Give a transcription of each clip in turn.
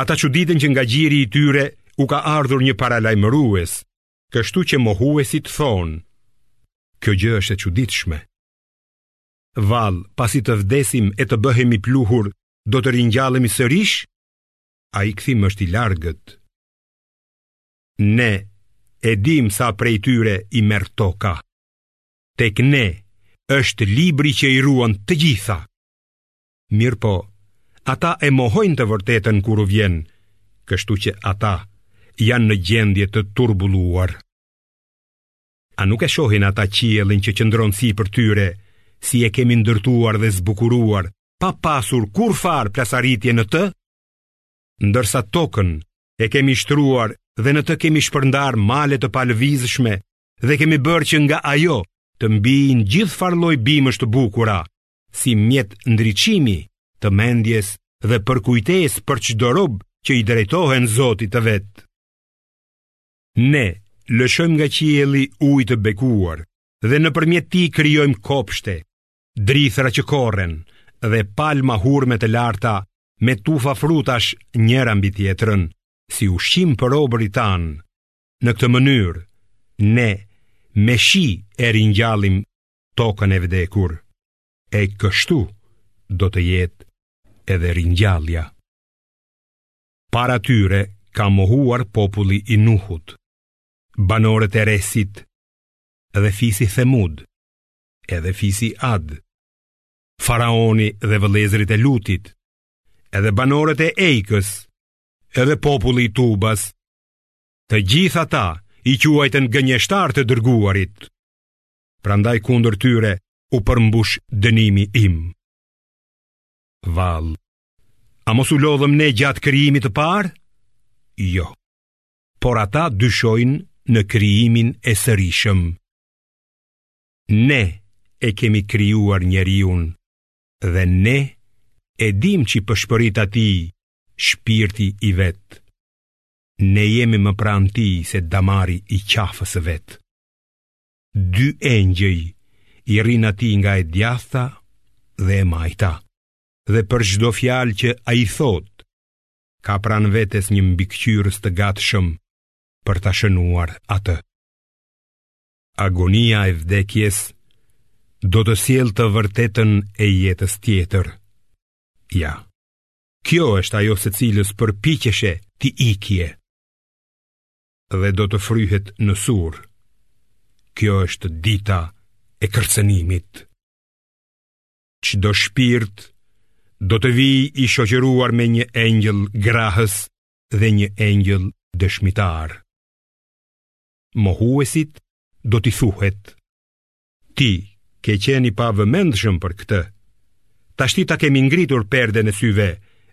Ata çuditen që nga gjiri i tyre u ka ardhur një paralajmërues, kështu që mohuesit thonë, kjo gjë është e çuditshme. Vallë, pasi të vdesim e të bëhemi pluhur, do të ringjallemi sërish? Ai kthim është i largët. Ne, e dimë sa prej tyre i merr toka. Tek ne, është libri që i ruan të gjitha. Mirëpo, ata e mohojnë të vërtetën kur u vjen, kështu që ata janë në gjendje të turbulluar. A nuk e shohin ata qiellin që qëndron sipër tyre, si e kemi ndërtuar dhe zbukuruar, pa pasur kurrfarë plasaritje në të? Ndërsa tokën e kemi shtruar dhe në të kemi shpërndarë male të palëvizshme dhe kemi bërë që nga ajo të mbijnë gjithfarëlloj bimësh të bukura, si mjet ndriçimi të mendjes dhe përkujtesë për çdo rob që i drejtohen Zotit të vet. Ne lëshojmë nga qielli ujë të bekuar dhe nëpërmjet tij krijojmë kopshte, drithëra që korren dhe palma hurme të larta me tufa frutash njëra mbi tjetrën, si ushqim për robërit tanë. Në këtë mënyrë ne me shi e ringjallim tokën e vdekur, e kështu do të jetë edhe ringjallja. Para tyre ka mohuar populli i Nuhut, banorët e Resit dhe fisi Themud, edhe fisi Ad, faraoni dhe vëllezërit e Lutit, edhe banorët e Ejkës, edhe populli i Tubas. Të gjithë ata i quajtën gënjeshtarë të dërguarit. prandaj kundër tyre u përmbush dënimi im. Vallë, a mos u lodhëm ne gjatë krijimit të parë? Jo. Por ata dyshojnë në krijimin e sërishëm. Ne e kemi krijuar njeriun dhe ne e dimë ç'i pëshpërit atij shpirti i vet. Ne jemi më pranë tij se damari i qafës së vet. dy engjëj i rrinë atij nga e djathta dhe e majta, dhe për çdo fjalë që ai thotë, ka pranë vetes një mbikëqyrës të gatshëm për ta shënuar atë. Agonia e vdekjes do të sjellë të vërtetën e jetës tjetër. Ja, kjo është ajo së cilës përpiqeshe t'i ikje. dhe do të fryhet në sur. Kjo është dita e kërcënimit. Çdo shpirt do të vijë i shoqëruar me një engjëll grahës dhe një engjëll dëshmitar. Mohuesit do t'i thuhet: Ti ke qenë i pavëmendshëm për këtë. Tashti ta kemi ngritur perden e syve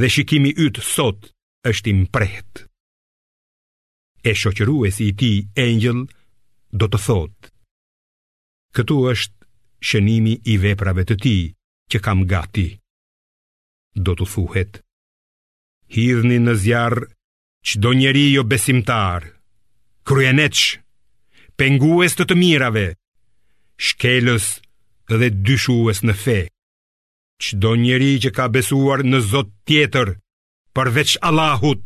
dhe shikimi yt sot është i mprehtë. E shoqëruesi i tij engjëll do të thotë: Këtu është shënimi i veprave të tij që kam gati. Do t'u thuhet: Hidhni në zjarr çdo njeri jo besimtar, kryeneç, pengues të të mirave, shkelës dhe dyshues në fe. Çdo njeri që ka besuar në Zot tjetër përveç Allahut,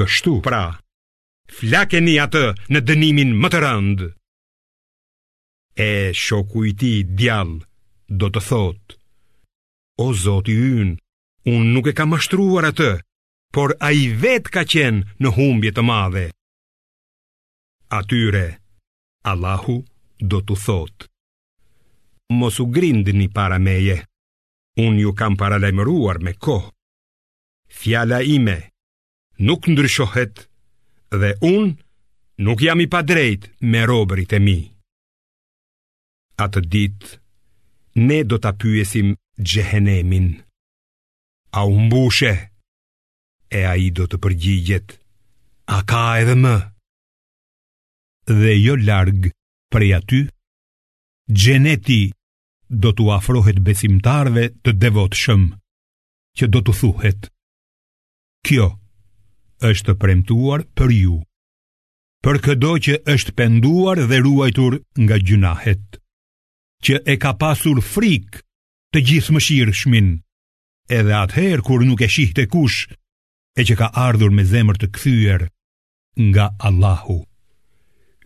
Kështu pra, flakeni atë në dënimin më të rëndë. E shoku i tij djall do të thotë, o Zoti ynë, unë nuk e kam mashtruar atë, por ai vetë ka qenë në humbje të madhe. Atyre, Allahu do t'u thotë, mos u grindni para meje, unë ju kam paralajmëruar me kohë, fjala ime nuk ndryshohet dhe unë nuk jam i padrejtë me robërit e mi. Atë ditë, ne do ta pyesim xhehenemin. A u mbushe? E ai do të përgjigjet: A ka edhe më? Dhe jo larg prej aty, xheneti do t'u afrohet besimtarëve të devotshëm që do t'u thuhet. Kjo është premtuar për ju, për këdo që është penduar dhe ruajtur nga gjynahet, që e ka pasur frikë të Gjithëmëshirshmin, edhe atëherë kur nuk e shihte kush, e që ka ardhur me zemër të kthyer nga Allahu.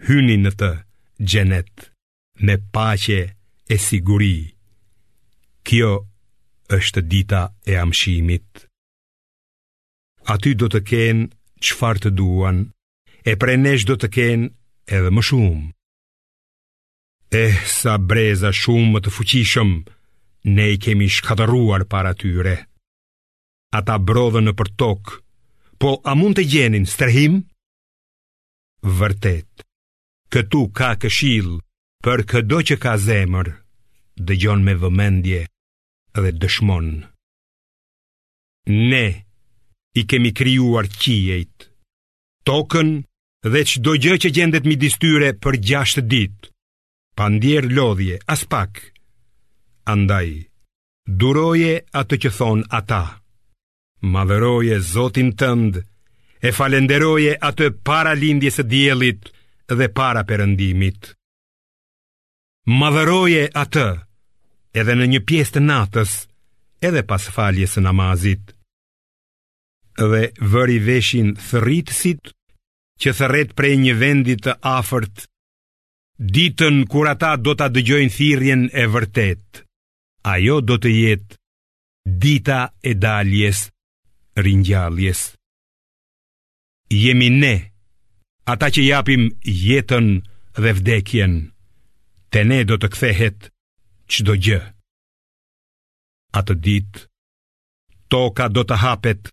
Hyni në të xhenet. me paqe e siguri. Kjo është dita e amshimit. Aty do të kenë çfarë të duan, e prej nesh do të kenë edhe më shumë. Eh, sa breza shumë më të fuqishëm, ne i kemi shkatërruar para tyre. Ata brodhën nëpër tokë, po a mund të gjenin strehim? Vërtet, Këtu ka këshillë për këdo që ka zemër, dëgjon me vëmendje dhe dëshmon. Ne i kemi krijuar qiejt, tokën dhe çdo gjë që gjendet midis tyre për 6 ditë, pa ndjerë lodhje aspak. Andaj, duroje atë që thonë ata. Madhëroje Zotin tënd e falënderoje atë para lindjes së diellit dhe para perëndimit. Madhëroje atë edhe në një pjesë të natës, edhe pas faljes së namazit. Dhe vëri veshin thërritësit që thërret prej një vendi të afërt ditën kur ata do ta dëgjojnë thirrjen e vërtetë. Ajo do të jetë dita e daljes ringjalljes. Jemi ne, ata që japim jetën dhe vdekjen, te ne do të kthehet çdo gjë. Atë ditë, toka do të hapet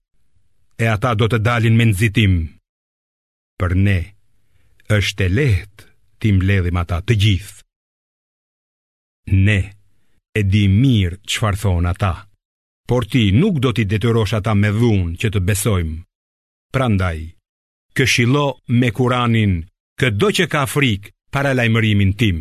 e ata do të dalin me nxitim. Për ne, është e lehtë t'i mbledhim ata të gjithë. Ne e dimë mirë çfarë thonë ata, por ti nuk do t'i detyrosh ata me dhunë që të besojnë. Prandaj, këshillo me Kur'anin këdo që ka frikë paralajmërimin tim.